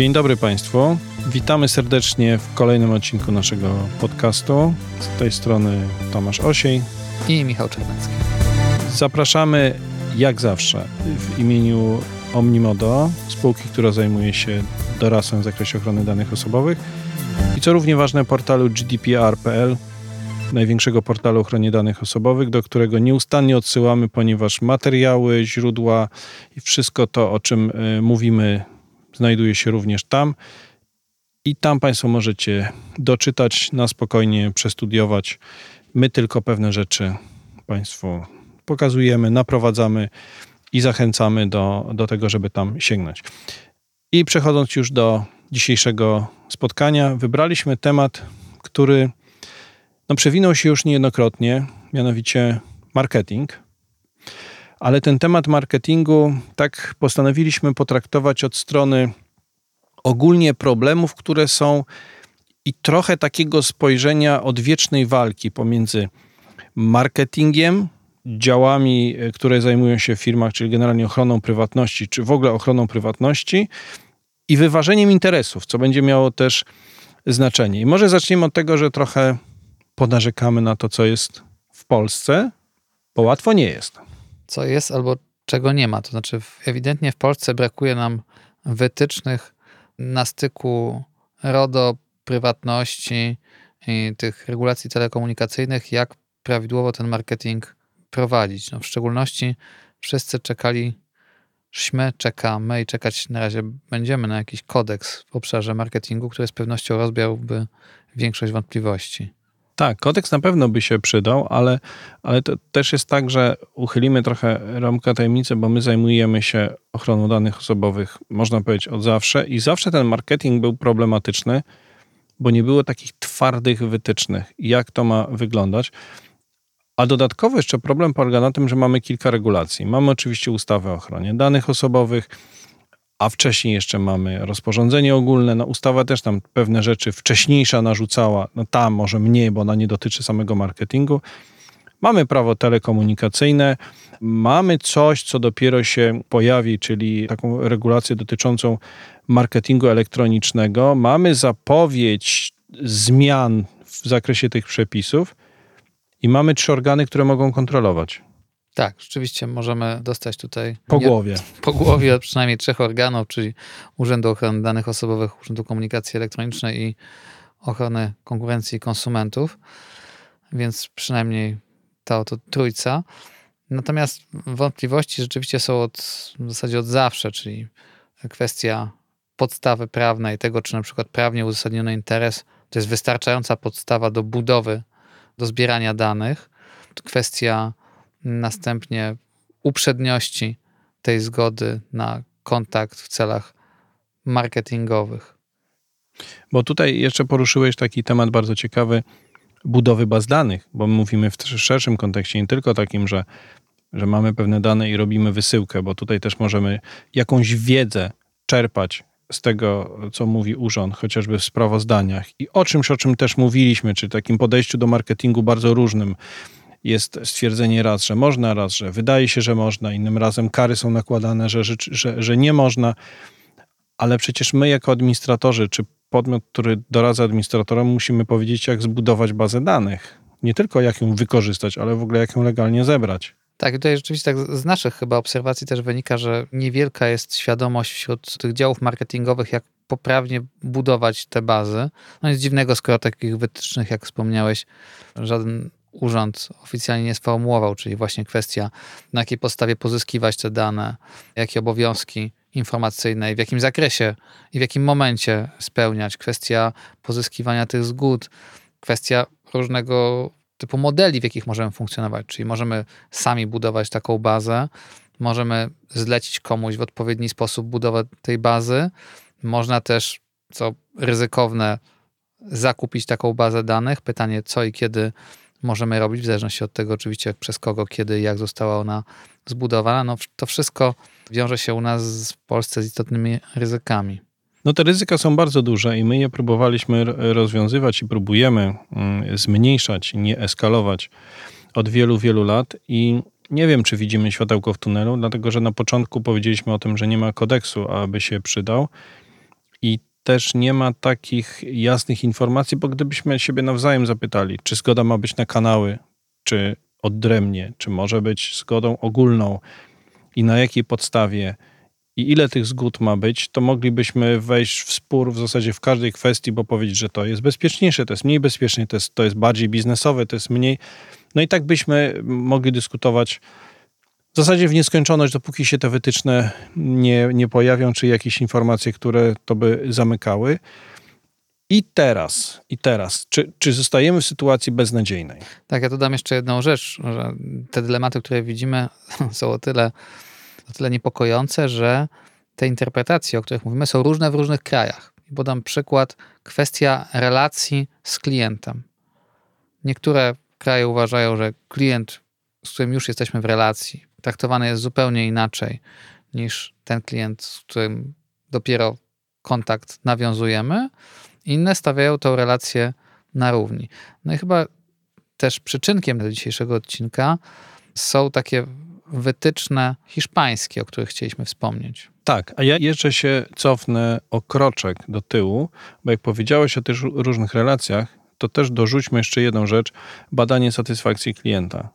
Dzień dobry Państwu. Witamy serdecznie w kolejnym odcinku naszego podcastu. Z tej strony Tomasz Osiej i Michał Czerwecki. Zapraszamy jak zawsze w imieniu Omnimodo, spółki, która zajmuje się dorasłem w zakresie ochrony danych osobowych i co równie ważne portalu GDPR.pl, największego portalu o ochronie danych osobowych, do którego nieustannie odsyłamy, ponieważ materiały, źródła i wszystko to, o czym y, mówimy, znajduje się również tam. I tam Państwo możecie doczytać, na spokojnie przestudiować. My tylko pewne rzeczy Państwu pokazujemy, naprowadzamy i zachęcamy do, do tego, żeby tam sięgnąć. I przechodząc już do dzisiejszego spotkania, wybraliśmy temat, który no, przewinął się już niejednokrotnie, mianowicie marketing. Ale ten temat marketingu tak postanowiliśmy potraktować od strony ogólnie problemów, które są i trochę takiego spojrzenia odwiecznej walki pomiędzy marketingiem, działami, które zajmują się w firmach, czyli generalnie ochroną prywatności, czy w ogóle ochroną prywatności i wyważeniem interesów, co będzie miało też znaczenie. I może zaczniemy od tego, że trochę ponarzekamy na to, co jest w Polsce, bo łatwo nie jest. Co jest albo czego nie ma. To znaczy, ewidentnie w Polsce brakuje nam wytycznych na styku RODO, prywatności i tych regulacji telekomunikacyjnych, jak prawidłowo ten marketing prowadzić. No w szczególności wszyscy czekali, śmy, czekamy i czekać na razie będziemy na jakiś kodeks w obszarze marketingu, który z pewnością rozbiałby większość wątpliwości. Tak, kodeks na pewno by się przydał, ale, ale to też jest tak, że uchylimy trochę ramkę tajemnicy, bo my zajmujemy się ochroną danych osobowych, można powiedzieć, od zawsze i zawsze ten marketing był problematyczny, bo nie było takich twardych wytycznych, jak to ma wyglądać. A dodatkowo jeszcze problem polega na tym, że mamy kilka regulacji. Mamy oczywiście ustawę o ochronie danych osobowych, a wcześniej jeszcze mamy rozporządzenie ogólne. No, ustawa też tam pewne rzeczy wcześniejsza narzucała, no ta może mniej, bo ona nie dotyczy samego marketingu. Mamy prawo telekomunikacyjne, mamy coś, co dopiero się pojawi, czyli taką regulację dotyczącą marketingu elektronicznego. Mamy zapowiedź zmian w zakresie tych przepisów i mamy trzy organy, które mogą kontrolować. Tak, rzeczywiście możemy dostać tutaj po głowie. Po głowie przynajmniej trzech organów, czyli Urzędu Ochrony Danych Osobowych, Urzędu Komunikacji Elektronicznej i Ochrony Konkurencji i Konsumentów. Więc przynajmniej ta oto trójca. Natomiast wątpliwości rzeczywiście są od, w zasadzie od zawsze, czyli kwestia podstawy prawnej, tego, czy na przykład prawnie uzasadniony interes to jest wystarczająca podstawa do budowy, do zbierania danych. Kwestia następnie uprzedniości tej zgody na kontakt w celach marketingowych. Bo tutaj jeszcze poruszyłeś taki temat bardzo ciekawy budowy baz danych, bo my mówimy w szerszym kontekście, nie tylko takim, że, że mamy pewne dane i robimy wysyłkę, bo tutaj też możemy jakąś wiedzę czerpać z tego, co mówi urząd, chociażby w sprawozdaniach i o czymś, o czym też mówiliśmy, czy takim podejściu do marketingu bardzo różnym, jest stwierdzenie raz, że można, raz, że wydaje się, że można, innym razem kary są nakładane, że, że, że, że nie można, ale przecież my jako administratorzy, czy podmiot, który doradza administratorom, musimy powiedzieć, jak zbudować bazę danych. Nie tylko jak ją wykorzystać, ale w ogóle jak ją legalnie zebrać. Tak, tutaj rzeczywiście tak z naszych chyba obserwacji też wynika, że niewielka jest świadomość wśród tych działów marketingowych, jak poprawnie budować te bazy. No nic dziwnego, skoro takich wytycznych, jak wspomniałeś, żaden urząd oficjalnie nie sformułował, czyli właśnie kwestia, na jakiej podstawie pozyskiwać te dane, jakie obowiązki informacyjne i w jakim zakresie i w jakim momencie spełniać, kwestia pozyskiwania tych zgód, kwestia różnego typu modeli, w jakich możemy funkcjonować, czyli możemy sami budować taką bazę, możemy zlecić komuś w odpowiedni sposób budowę tej bazy, można też, co ryzykowne, zakupić taką bazę danych. Pytanie, co i kiedy możemy robić, w zależności od tego oczywiście przez kogo, kiedy, jak została ona zbudowana. No, to wszystko wiąże się u nas w Polsce z istotnymi ryzykami. No te ryzyka są bardzo duże i my je próbowaliśmy rozwiązywać i próbujemy mm, zmniejszać, nie eskalować od wielu, wielu lat i nie wiem, czy widzimy światełko w tunelu, dlatego że na początku powiedzieliśmy o tym, że nie ma kodeksu, aby się przydał. i też nie ma takich jasnych informacji, bo gdybyśmy siebie nawzajem zapytali, czy zgoda ma być na kanały, czy odrębnie, czy może być zgodą ogólną i na jakiej podstawie i ile tych zgód ma być, to moglibyśmy wejść w spór w zasadzie w każdej kwestii, bo powiedzieć, że to jest bezpieczniejsze, to jest mniej bezpieczne, to jest, to jest bardziej biznesowe, to jest mniej. No i tak byśmy mogli dyskutować w zasadzie w nieskończoność, dopóki się te wytyczne nie, nie pojawią, czy jakieś informacje, które to by zamykały. I teraz, i teraz, czy, czy zostajemy w sytuacji beznadziejnej? Tak, ja dodam jeszcze jedną rzecz, że te dylematy, które widzimy, są o tyle, o tyle niepokojące, że te interpretacje, o których mówimy, są różne w różnych krajach. Podam przykład, kwestia relacji z klientem. Niektóre kraje uważają, że klient, z którym już jesteśmy w relacji, traktowany jest zupełnie inaczej niż ten klient, z którym dopiero kontakt nawiązujemy. Inne stawiają tą relację na równi. No i chyba też przyczynkiem do dzisiejszego odcinka są takie wytyczne hiszpańskie, o których chcieliśmy wspomnieć. Tak, a ja jeszcze się cofnę o kroczek do tyłu, bo jak powiedziałeś o tych różnych relacjach, to też dorzućmy jeszcze jedną rzecz, badanie satysfakcji klienta.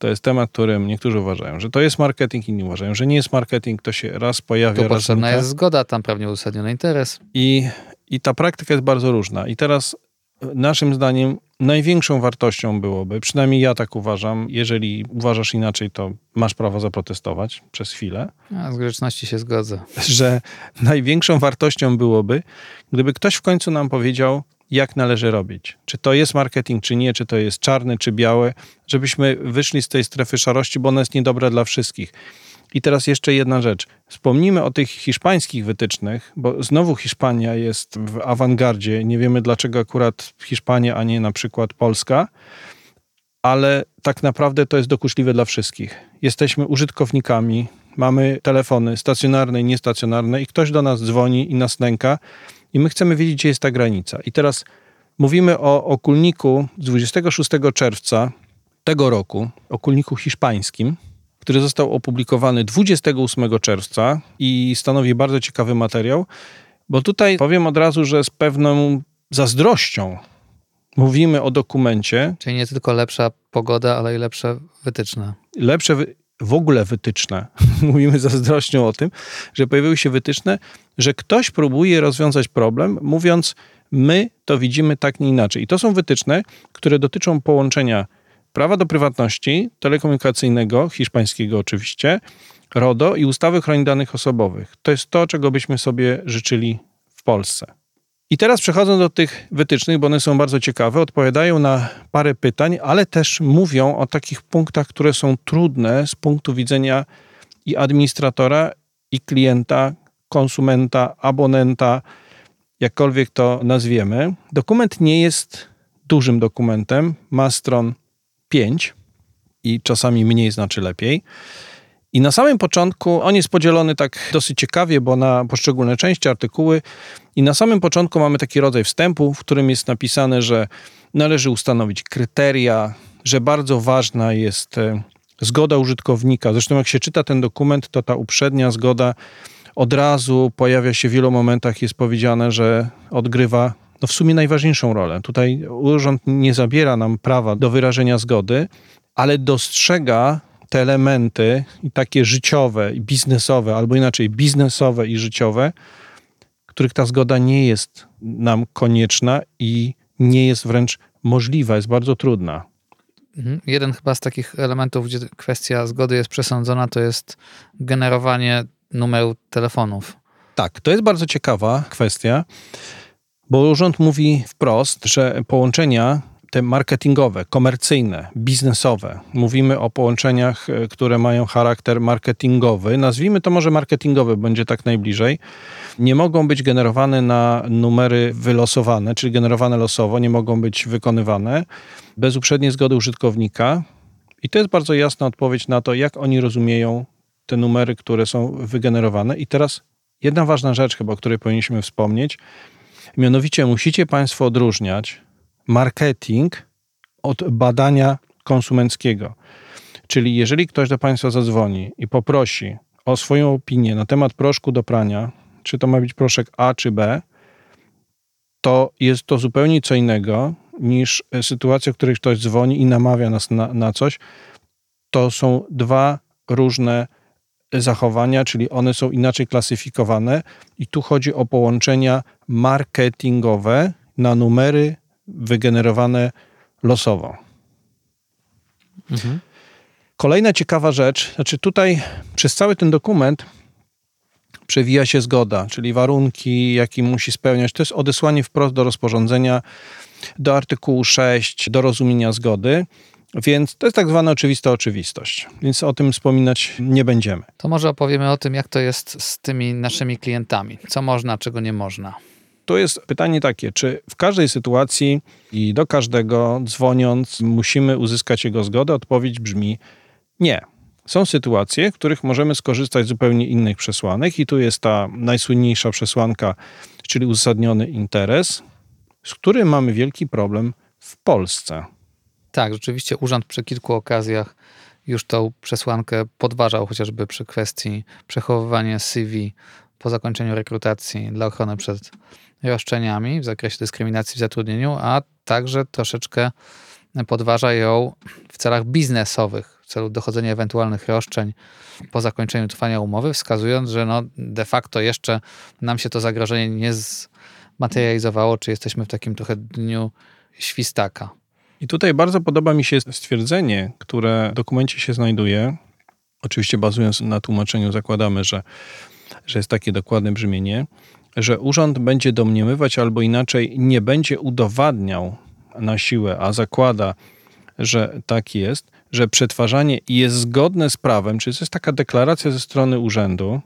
To jest temat, którym niektórzy uważają, że to jest marketing, inni uważają, że nie jest marketing, to się raz pojawia, raz potrzebna znika. jest zgoda, tam pewnie uzasadniony interes. I, I ta praktyka jest bardzo różna. I teraz naszym zdaniem największą wartością byłoby, przynajmniej ja tak uważam, jeżeli uważasz inaczej, to masz prawo zaprotestować przez chwilę. Ja z grzeczności się zgodzę. Że największą wartością byłoby, gdyby ktoś w końcu nam powiedział, jak należy robić. Czy to jest marketing, czy nie, czy to jest czarne, czy białe, żebyśmy wyszli z tej strefy szarości, bo ona jest niedobra dla wszystkich. I teraz jeszcze jedna rzecz. Wspomnijmy o tych hiszpańskich wytycznych, bo znowu Hiszpania jest w awangardzie. Nie wiemy dlaczego akurat Hiszpania, a nie na przykład Polska, ale tak naprawdę to jest dokuczliwe dla wszystkich. Jesteśmy użytkownikami, mamy telefony stacjonarne i niestacjonarne i ktoś do nas dzwoni i nas nęka i my chcemy wiedzieć, gdzie jest ta granica. I teraz mówimy o okulniku z 26 czerwca tego roku, okulniku hiszpańskim, który został opublikowany 28 czerwca i stanowi bardzo ciekawy materiał, bo tutaj powiem od razu, że z pewną zazdrością mówimy o dokumencie. Czyli nie tylko lepsza pogoda, ale i lepsze wytyczne. Lepsze wy w ogóle wytyczne. Mówimy zazdrością o tym, że pojawiły się wytyczne, że ktoś próbuje rozwiązać problem, mówiąc, my to widzimy tak, nie inaczej. I to są wytyczne, które dotyczą połączenia prawa do prywatności telekomunikacyjnego, hiszpańskiego oczywiście, RODO i ustawy ochrony danych osobowych. To jest to, czego byśmy sobie życzyli w Polsce. I teraz przechodzą do tych wytycznych, bo one są bardzo ciekawe, odpowiadają na parę pytań, ale też mówią o takich punktach, które są trudne z punktu widzenia i administratora, i klienta, konsumenta, abonenta, jakkolwiek to nazwiemy. Dokument nie jest dużym dokumentem, ma stron 5 i czasami mniej znaczy lepiej. I na samym początku on jest podzielony tak dosyć ciekawie, bo na poszczególne części, artykuły. I na samym początku mamy taki rodzaj wstępu, w którym jest napisane, że należy ustanowić kryteria, że bardzo ważna jest e, zgoda użytkownika. Zresztą, jak się czyta ten dokument, to ta uprzednia zgoda od razu pojawia się w wielu momentach, jest powiedziane, że odgrywa no w sumie najważniejszą rolę. Tutaj urząd nie zabiera nam prawa do wyrażenia zgody, ale dostrzega te elementy i takie życiowe i biznesowe, albo inaczej biznesowe i życiowe, których ta zgoda nie jest nam konieczna i nie jest wręcz możliwa, jest bardzo trudna. Mhm. Jeden chyba z takich elementów, gdzie kwestia zgody jest przesądzona, to jest generowanie numeru telefonów. Tak, to jest bardzo ciekawa kwestia, bo urząd mówi wprost, że połączenia te marketingowe, komercyjne, biznesowe. Mówimy o połączeniach, e, które mają charakter marketingowy. Nazwijmy to może marketingowy, będzie tak najbliżej. Nie mogą być generowane na numery wylosowane, czyli generowane losowo, nie mogą być wykonywane bez uprzedniej zgody użytkownika. I to jest bardzo jasna odpowiedź na to, jak oni rozumieją te numery, które są wygenerowane. I teraz jedna ważna rzecz, chyba o której powinniśmy wspomnieć. Mianowicie musicie Państwo odróżniać marketing od badania konsumenckiego. Czyli jeżeli ktoś do Państwa zadzwoni i poprosi o swoją opinię na temat proszku do prania, czy to ma być proszek A czy B, to jest to zupełnie co innego niż sytuacja, w której ktoś dzwoni i namawia nas na, na coś. To są dwa różne zachowania, czyli one są inaczej klasyfikowane, i tu chodzi o połączenia marketingowe na numery wygenerowane losowo. Mhm. Kolejna ciekawa rzecz, znaczy tutaj przez cały ten dokument przewija się zgoda, czyli warunki, jakie musi spełniać. To jest odesłanie wprost do rozporządzenia, do artykułu 6, do rozumienia zgody. Więc to jest tak zwana oczywista oczywistość, więc o tym wspominać nie będziemy. To może opowiemy o tym, jak to jest z tymi naszymi klientami. Co można, czego nie można. To jest pytanie takie, czy w każdej sytuacji i do każdego dzwoniąc musimy uzyskać jego zgodę? Odpowiedź brzmi nie. Są sytuacje, w których możemy skorzystać z zupełnie innych przesłanek, i tu jest ta najsłynniejsza przesłanka, czyli uzasadniony interes, z którym mamy wielki problem w Polsce. Tak, rzeczywiście urząd przy kilku okazjach już tą przesłankę podważał, chociażby przy kwestii przechowywania CV po zakończeniu rekrutacji dla ochrony przed roszczeniami w zakresie dyskryminacji w zatrudnieniu, a także troszeczkę podważa ją w celach biznesowych, w celu dochodzenia ewentualnych roszczeń po zakończeniu trwania umowy, wskazując, że no de facto jeszcze nam się to zagrożenie nie zmaterializowało, czy jesteśmy w takim trochę dniu świstaka. I tutaj bardzo podoba mi się stwierdzenie, które w dokumencie się znajduje. Oczywiście bazując na tłumaczeniu zakładamy, że, że jest takie dokładne brzmienie, że urząd będzie domniemywać albo inaczej nie będzie udowadniał na siłę, a zakłada, że tak jest, że przetwarzanie jest zgodne z prawem, czyli to jest taka deklaracja ze strony urzędu.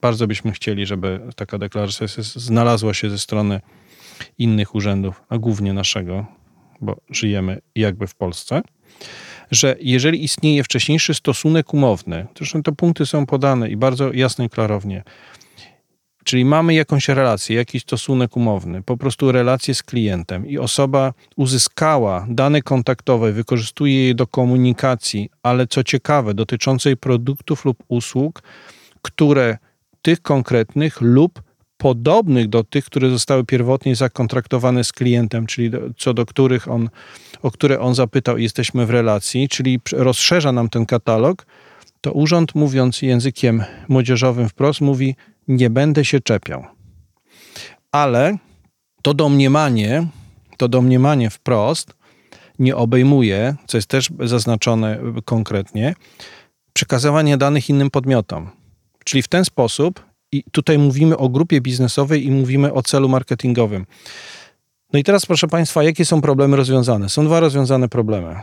Bardzo byśmy chcieli, żeby taka deklaracja znalazła się ze strony innych urzędów, a głównie naszego, bo żyjemy jakby w Polsce, że jeżeli istnieje wcześniejszy stosunek umowny, zresztą te punkty są podane i bardzo jasno i klarownie, czyli mamy jakąś relację, jakiś stosunek umowny, po prostu relację z klientem i osoba uzyskała dane kontaktowe, wykorzystuje je do komunikacji, ale co ciekawe, dotyczącej produktów lub usług, które tych konkretnych lub podobnych do tych, które zostały pierwotnie zakontraktowane z klientem, czyli do, co do których on, o które on zapytał, jesteśmy w relacji, czyli rozszerza nam ten katalog, to urząd, mówiąc językiem młodzieżowym wprost, mówi: Nie będę się czepiał. Ale to domniemanie, to domniemanie wprost nie obejmuje, co jest też zaznaczone konkretnie, przekazywania danych innym podmiotom. Czyli w ten sposób i tutaj mówimy o grupie biznesowej i mówimy o celu marketingowym. No i teraz, proszę Państwa, jakie są problemy rozwiązane? Są dwa rozwiązane problemy.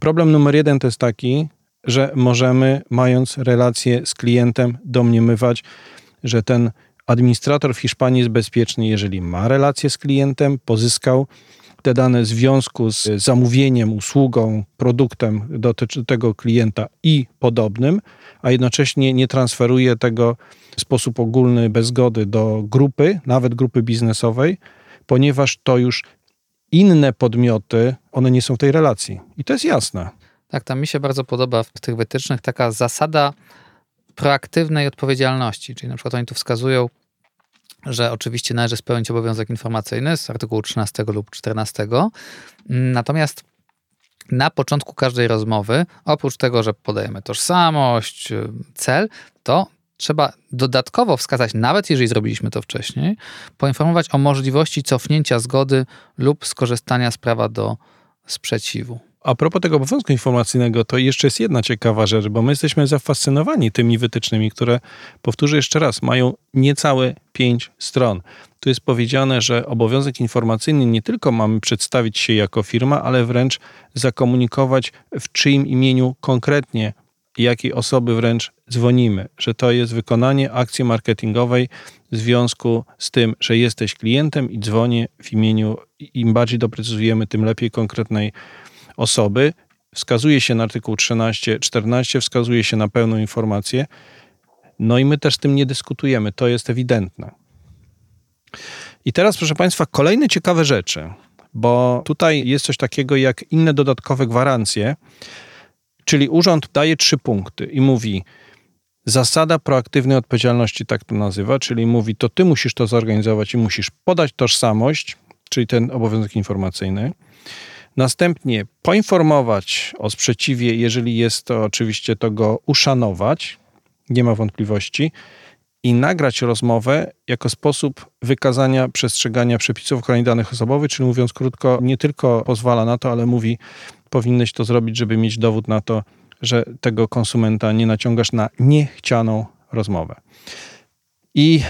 Problem numer jeden to jest taki, że możemy, mając relację z klientem, domniemywać, że ten administrator w Hiszpanii jest bezpieczny, jeżeli ma relację z klientem, pozyskał te dane w związku z zamówieniem, usługą, produktem dotyczy tego klienta i podobnym, a jednocześnie nie transferuje tego w sposób ogólny, bez zgody do grupy, nawet grupy biznesowej, ponieważ to już inne podmioty, one nie są w tej relacji. I to jest jasne. Tak, tam mi się bardzo podoba w tych wytycznych taka zasada proaktywnej odpowiedzialności, czyli na przykład oni tu wskazują, że oczywiście należy spełnić obowiązek informacyjny z artykułu 13 lub 14. Natomiast na początku każdej rozmowy, oprócz tego, że podajemy tożsamość, cel, to trzeba dodatkowo wskazać, nawet jeżeli zrobiliśmy to wcześniej, poinformować o możliwości cofnięcia zgody lub skorzystania z prawa do sprzeciwu. A propos tego obowiązku informacyjnego, to jeszcze jest jedna ciekawa rzecz, bo my jesteśmy zafascynowani tymi wytycznymi, które, powtórzę jeszcze raz, mają niecałe pięć stron. Tu jest powiedziane, że obowiązek informacyjny nie tylko mamy przedstawić się jako firma, ale wręcz zakomunikować, w czyim imieniu konkretnie, jakiej osoby wręcz dzwonimy, że to jest wykonanie akcji marketingowej w związku z tym, że jesteś klientem i dzwonię w imieniu, im bardziej doprecyzujemy, tym lepiej konkretnej osoby. Wskazuje się na artykuł 13, 14, wskazuje się na pełną informację. No i my też z tym nie dyskutujemy, to jest ewidentne. I teraz, proszę Państwa, kolejne ciekawe rzeczy, bo tutaj jest coś takiego jak inne dodatkowe gwarancje, czyli urząd daje trzy punkty i mówi, Zasada proaktywnej odpowiedzialności tak to nazywa, czyli mówi, to ty musisz to zorganizować i musisz podać tożsamość, czyli ten obowiązek informacyjny. Następnie poinformować o sprzeciwie, jeżeli jest to oczywiście, to go uszanować, nie ma wątpliwości, i nagrać rozmowę jako sposób wykazania przestrzegania przepisów ochrony danych osobowych, czyli mówiąc krótko, nie tylko pozwala na to, ale mówi, powinnyś to zrobić, żeby mieć dowód na to, że tego konsumenta nie naciągasz na niechcianą rozmowę. I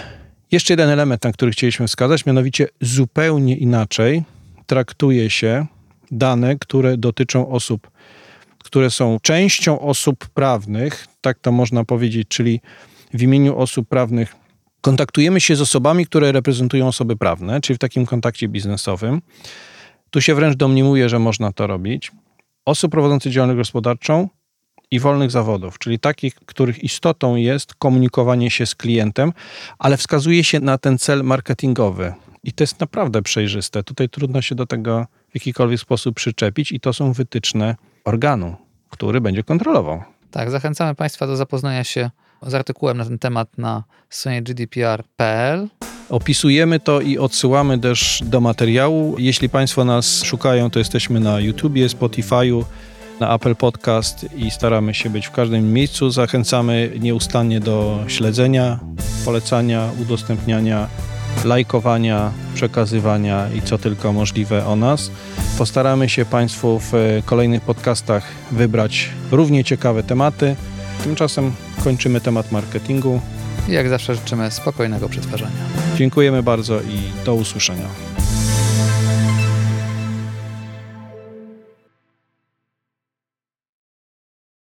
jeszcze jeden element, na który chcieliśmy wskazać, mianowicie zupełnie inaczej traktuje się dane, które dotyczą osób, które są częścią osób prawnych, tak to można powiedzieć, czyli w imieniu osób prawnych kontaktujemy się z osobami, które reprezentują osoby prawne, czyli w takim kontakcie biznesowym. Tu się wręcz domniemuje, że można to robić. Osób prowadzących działalność gospodarczą i wolnych zawodów, czyli takich, których istotą jest komunikowanie się z klientem, ale wskazuje się na ten cel marketingowy. I to jest naprawdę przejrzyste. Tutaj trudno się do tego w jakikolwiek sposób przyczepić, i to są wytyczne organu, który będzie kontrolował. Tak, zachęcamy Państwa do zapoznania się z artykułem na ten temat na stronie gdpr.pl. Opisujemy to i odsyłamy też do materiału. Jeśli Państwo nas szukają, to jesteśmy na YouTubie, Spotify'u, na Apple Podcast i staramy się być w każdym miejscu. Zachęcamy nieustannie do śledzenia, polecania, udostępniania, lajkowania, przekazywania i co tylko możliwe o nas. Postaramy się Państwu w kolejnych podcastach wybrać równie ciekawe tematy. Tymczasem kończymy temat marketingu. I jak zawsze życzymy spokojnego przetwarzania. Dziękujemy bardzo i do usłyszenia.